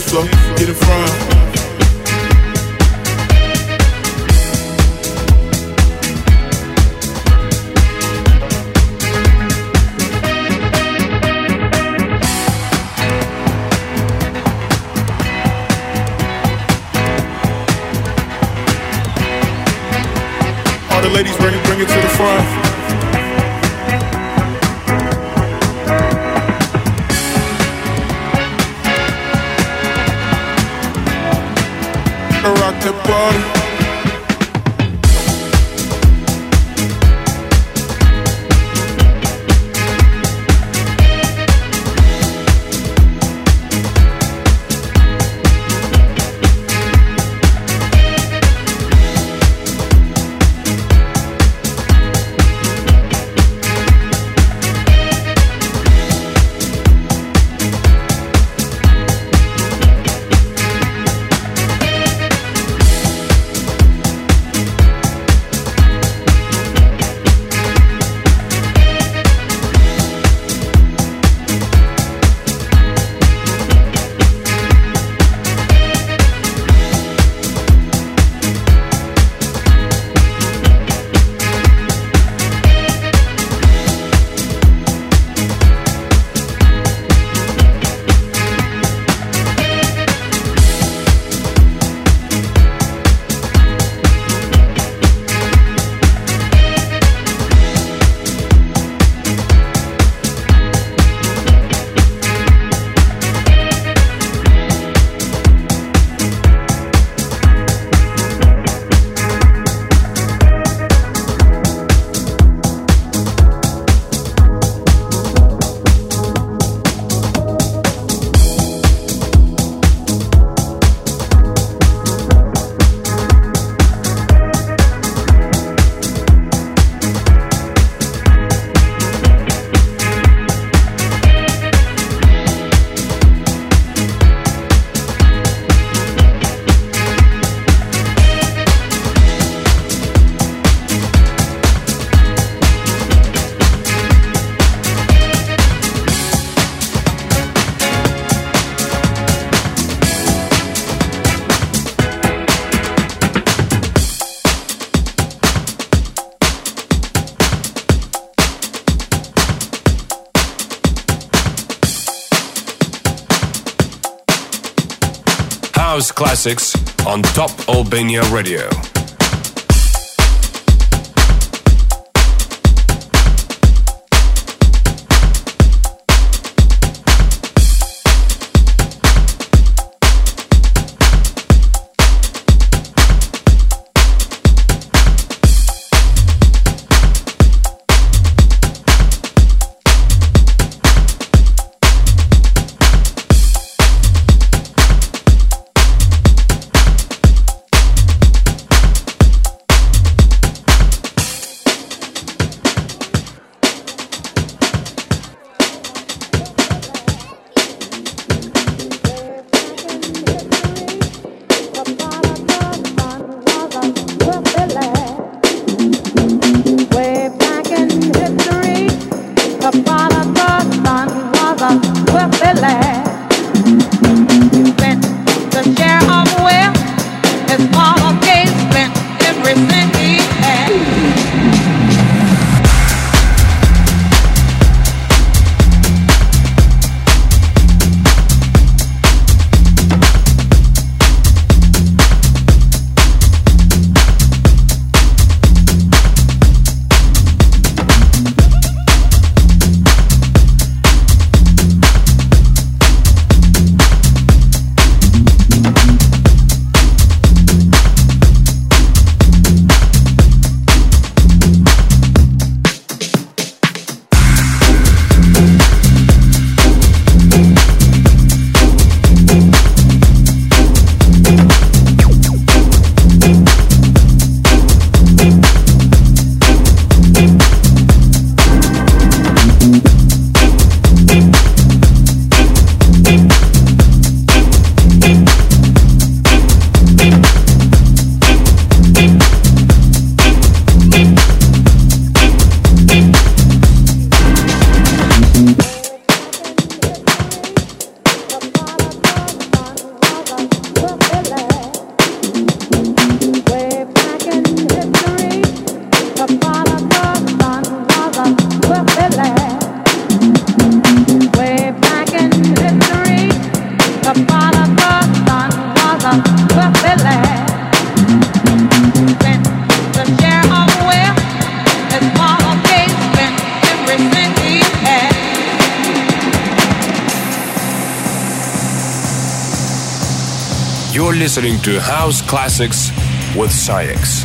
Floor, get. All the ladies, bring it, bring it to the front. Albania Radio. Classics with SAIX.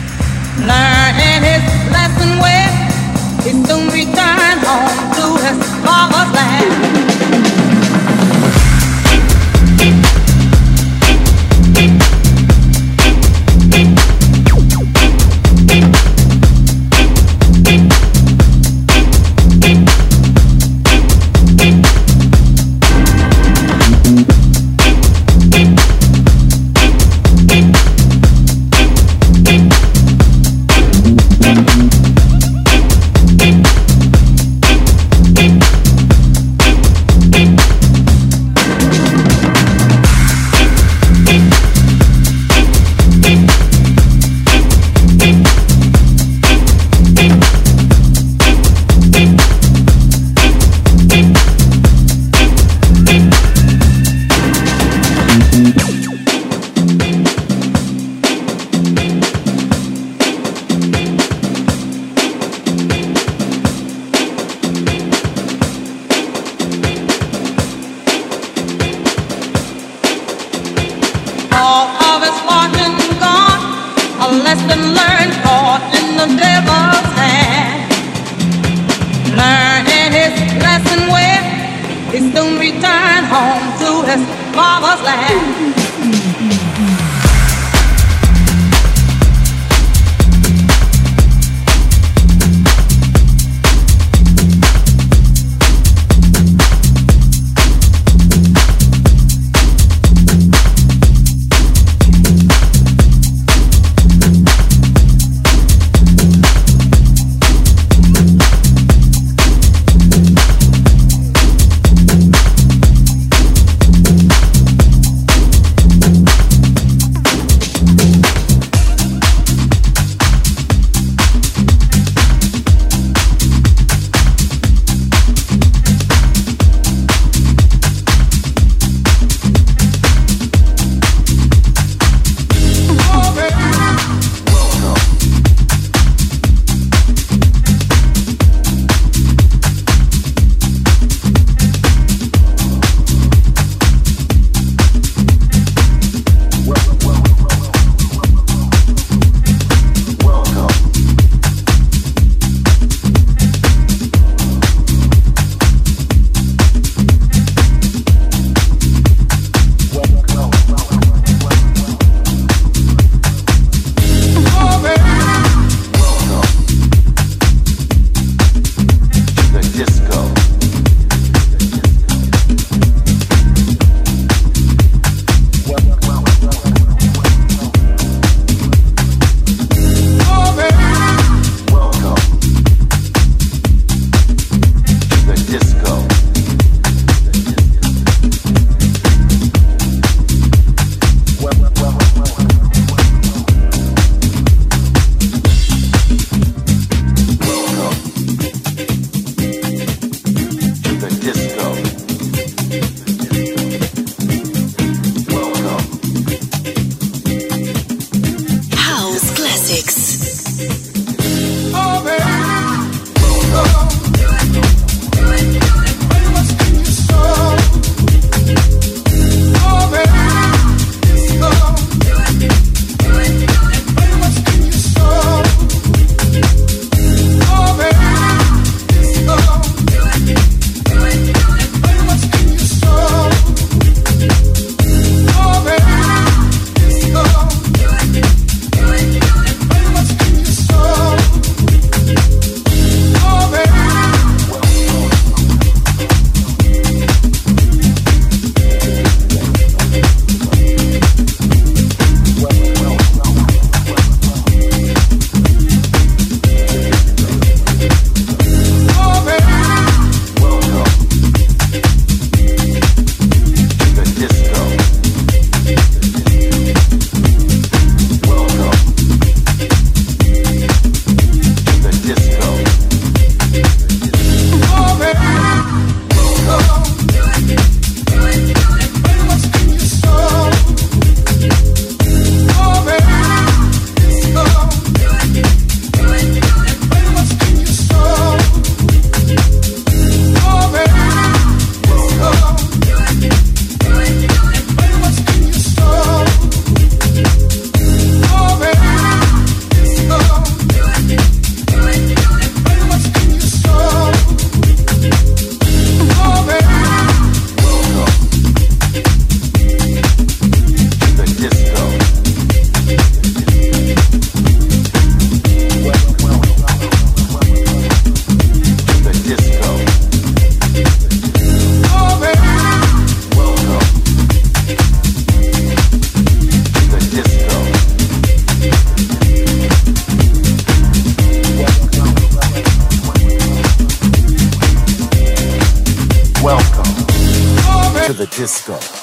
disco.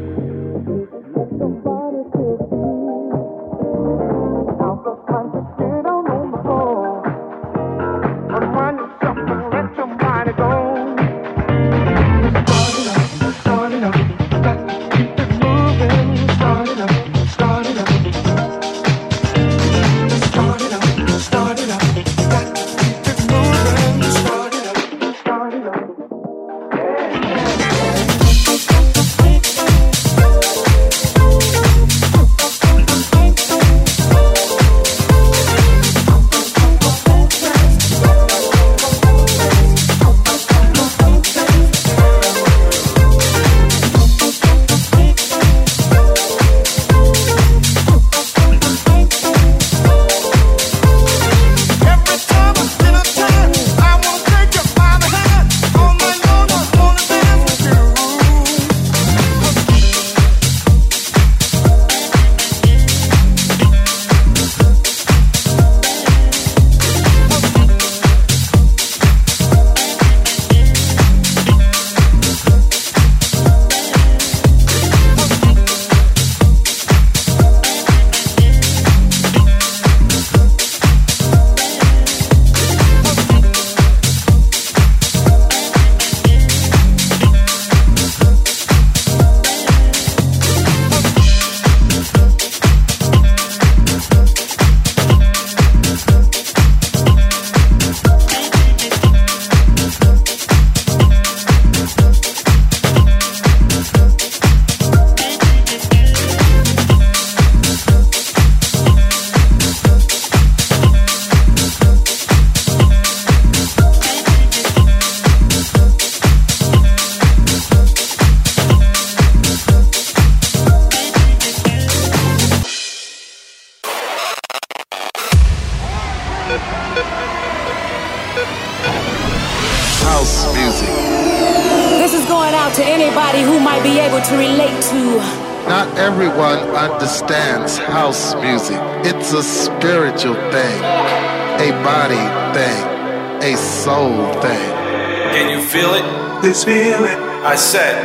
This feeling. I said,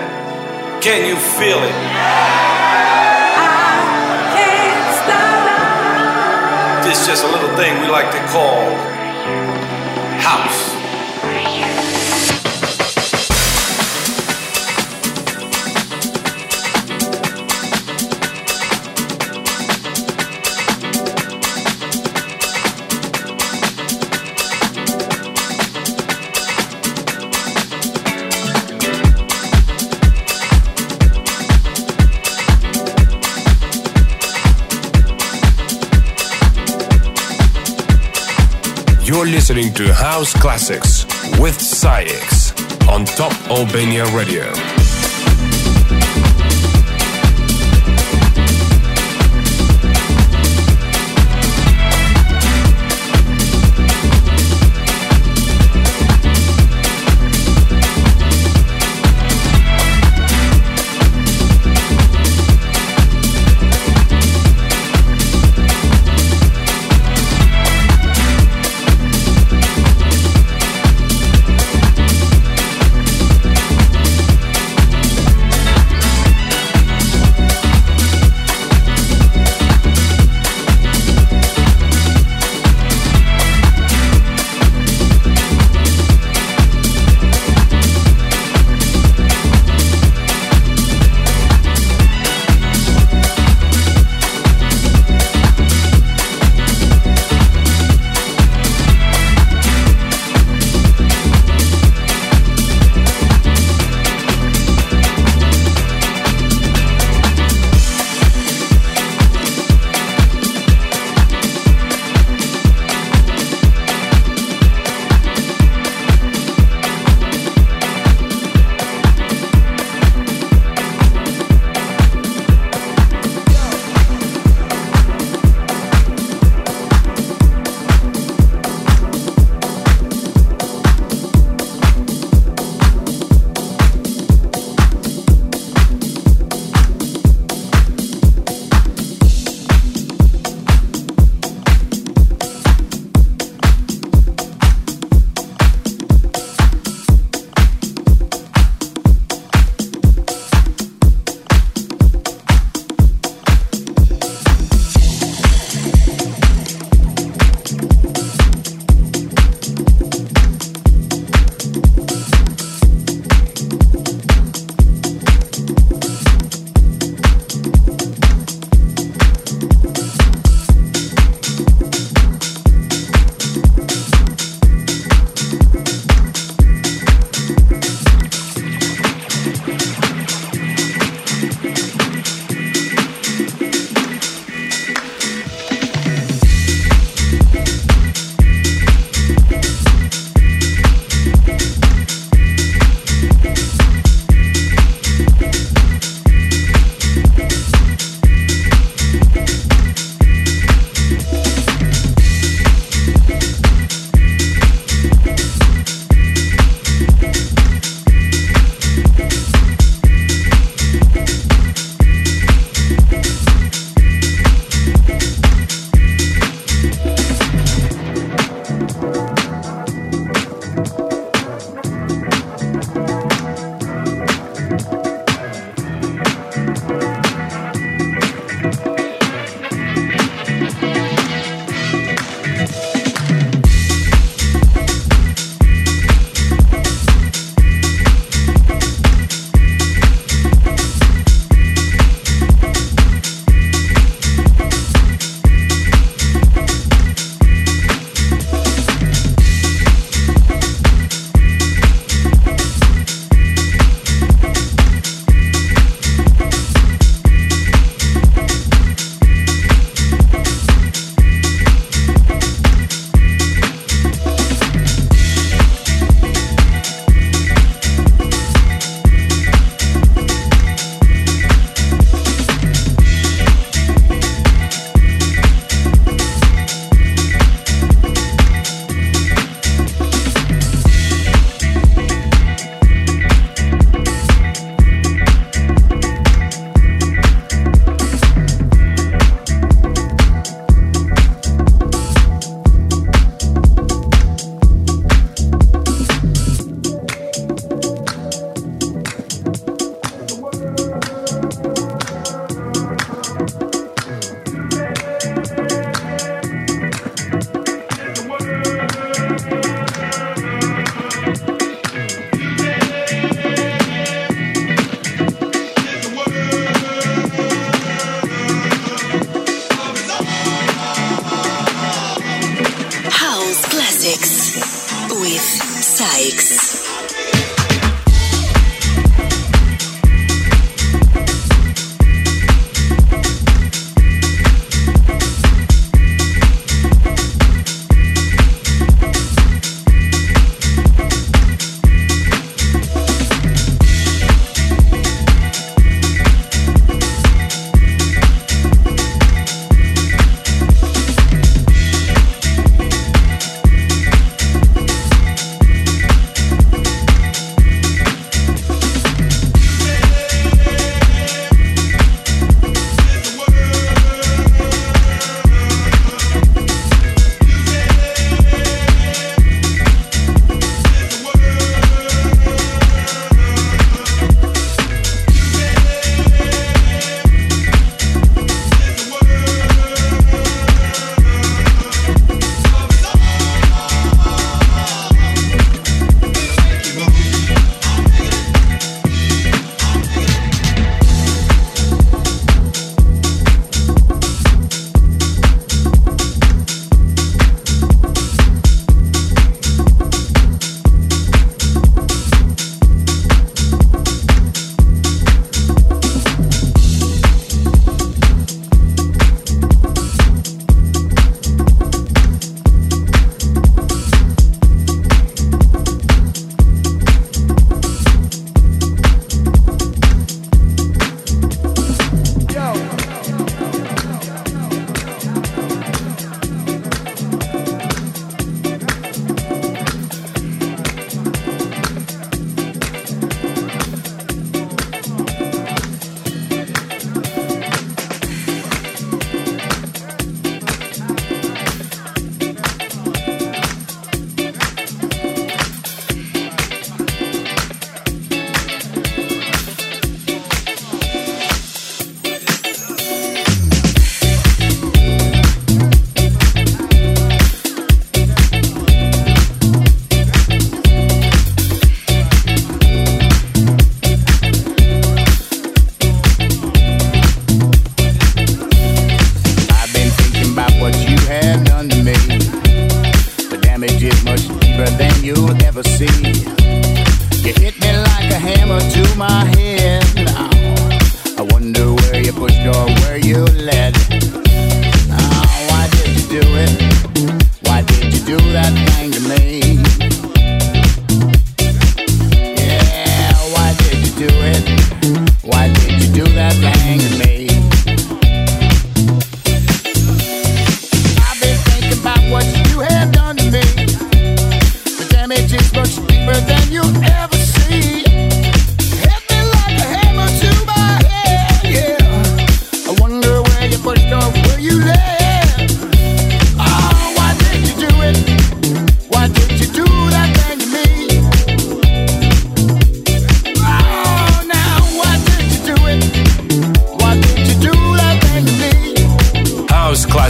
can you feel it? This is just a little thing we like to call house. You're listening to House Classics with SAIX on Top Albania Radio.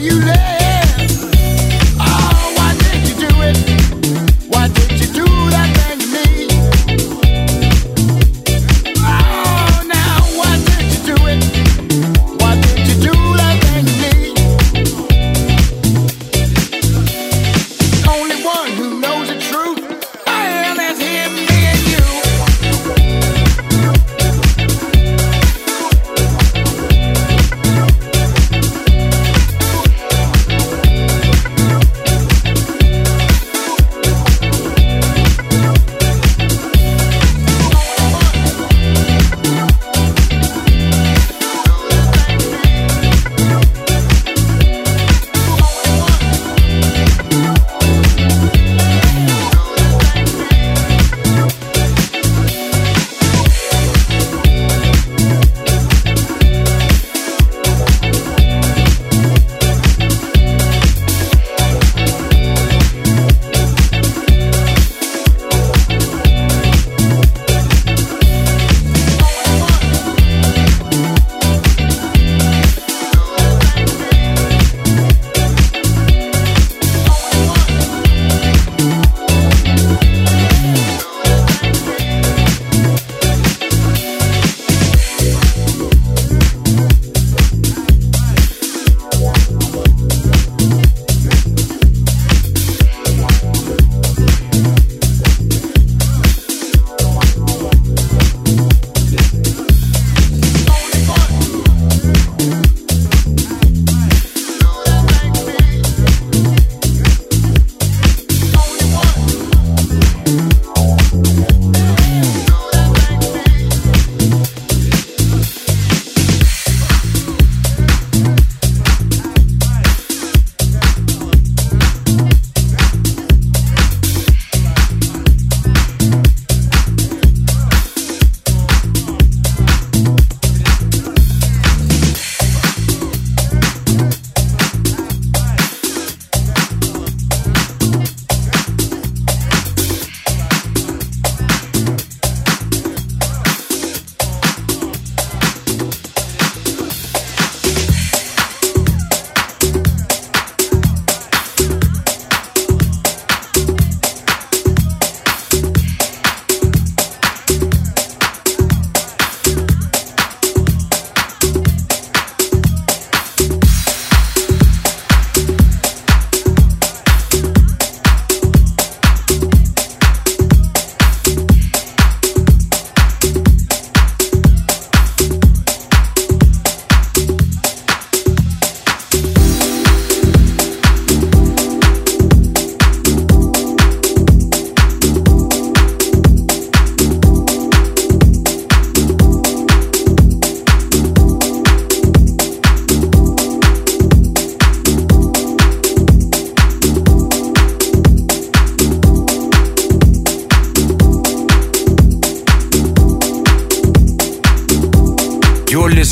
You led.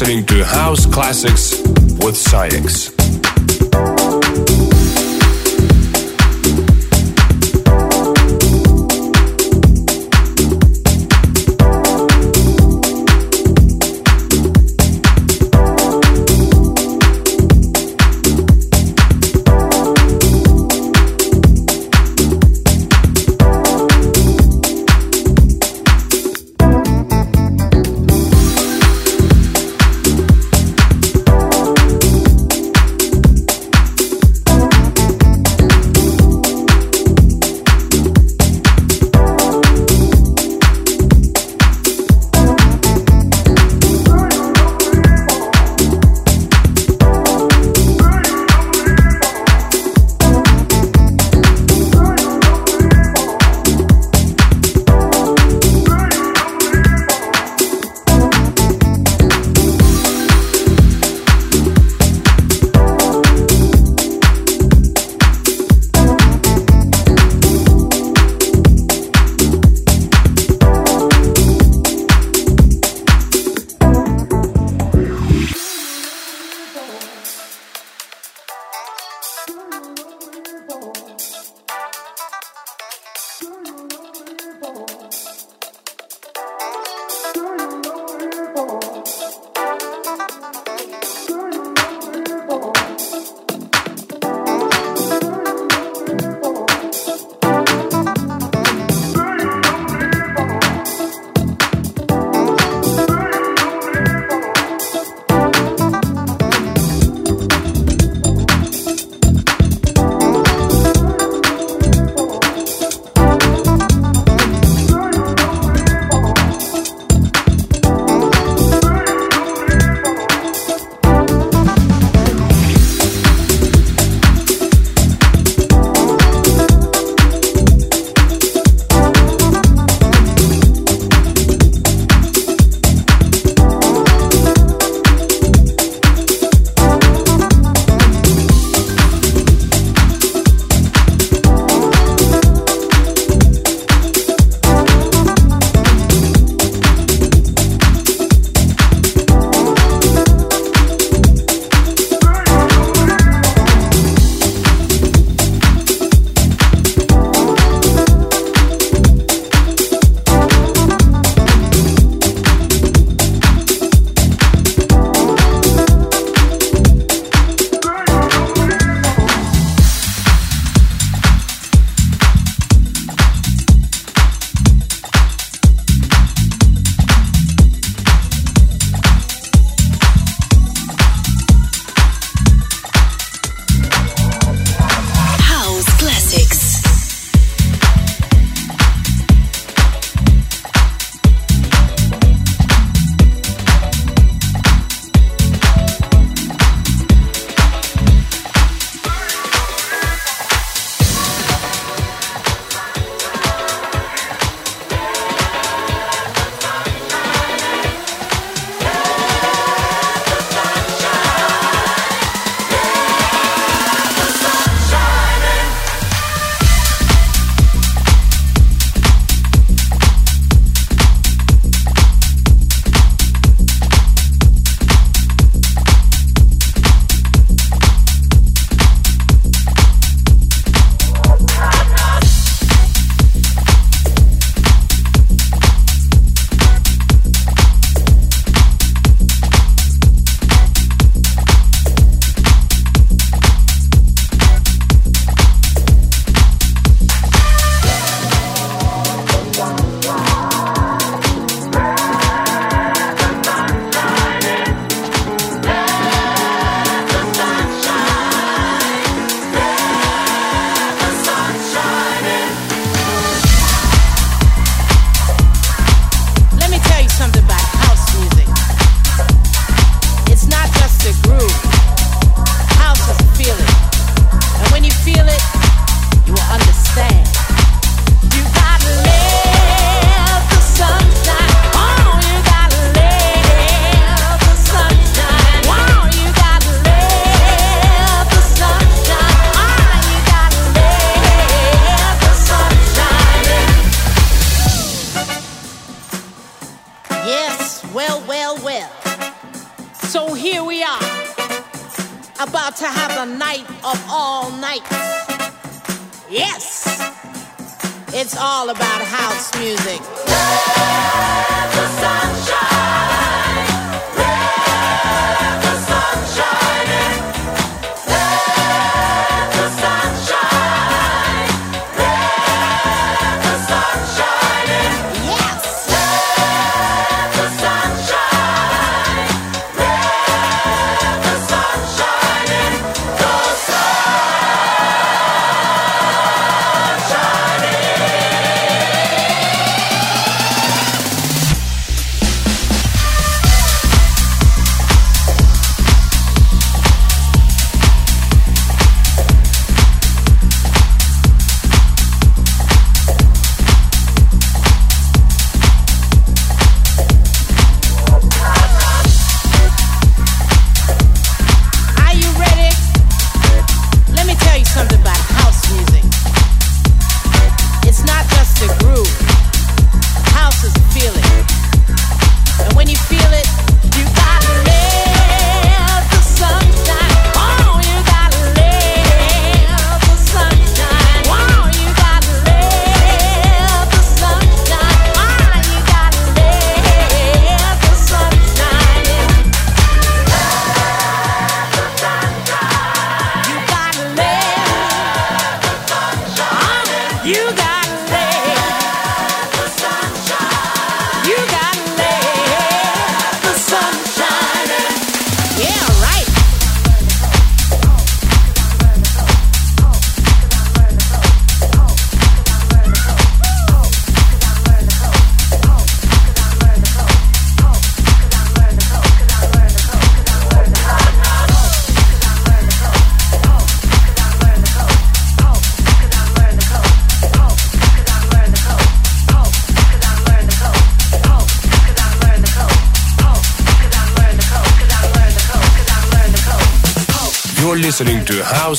Listening to House Classics with SAIX.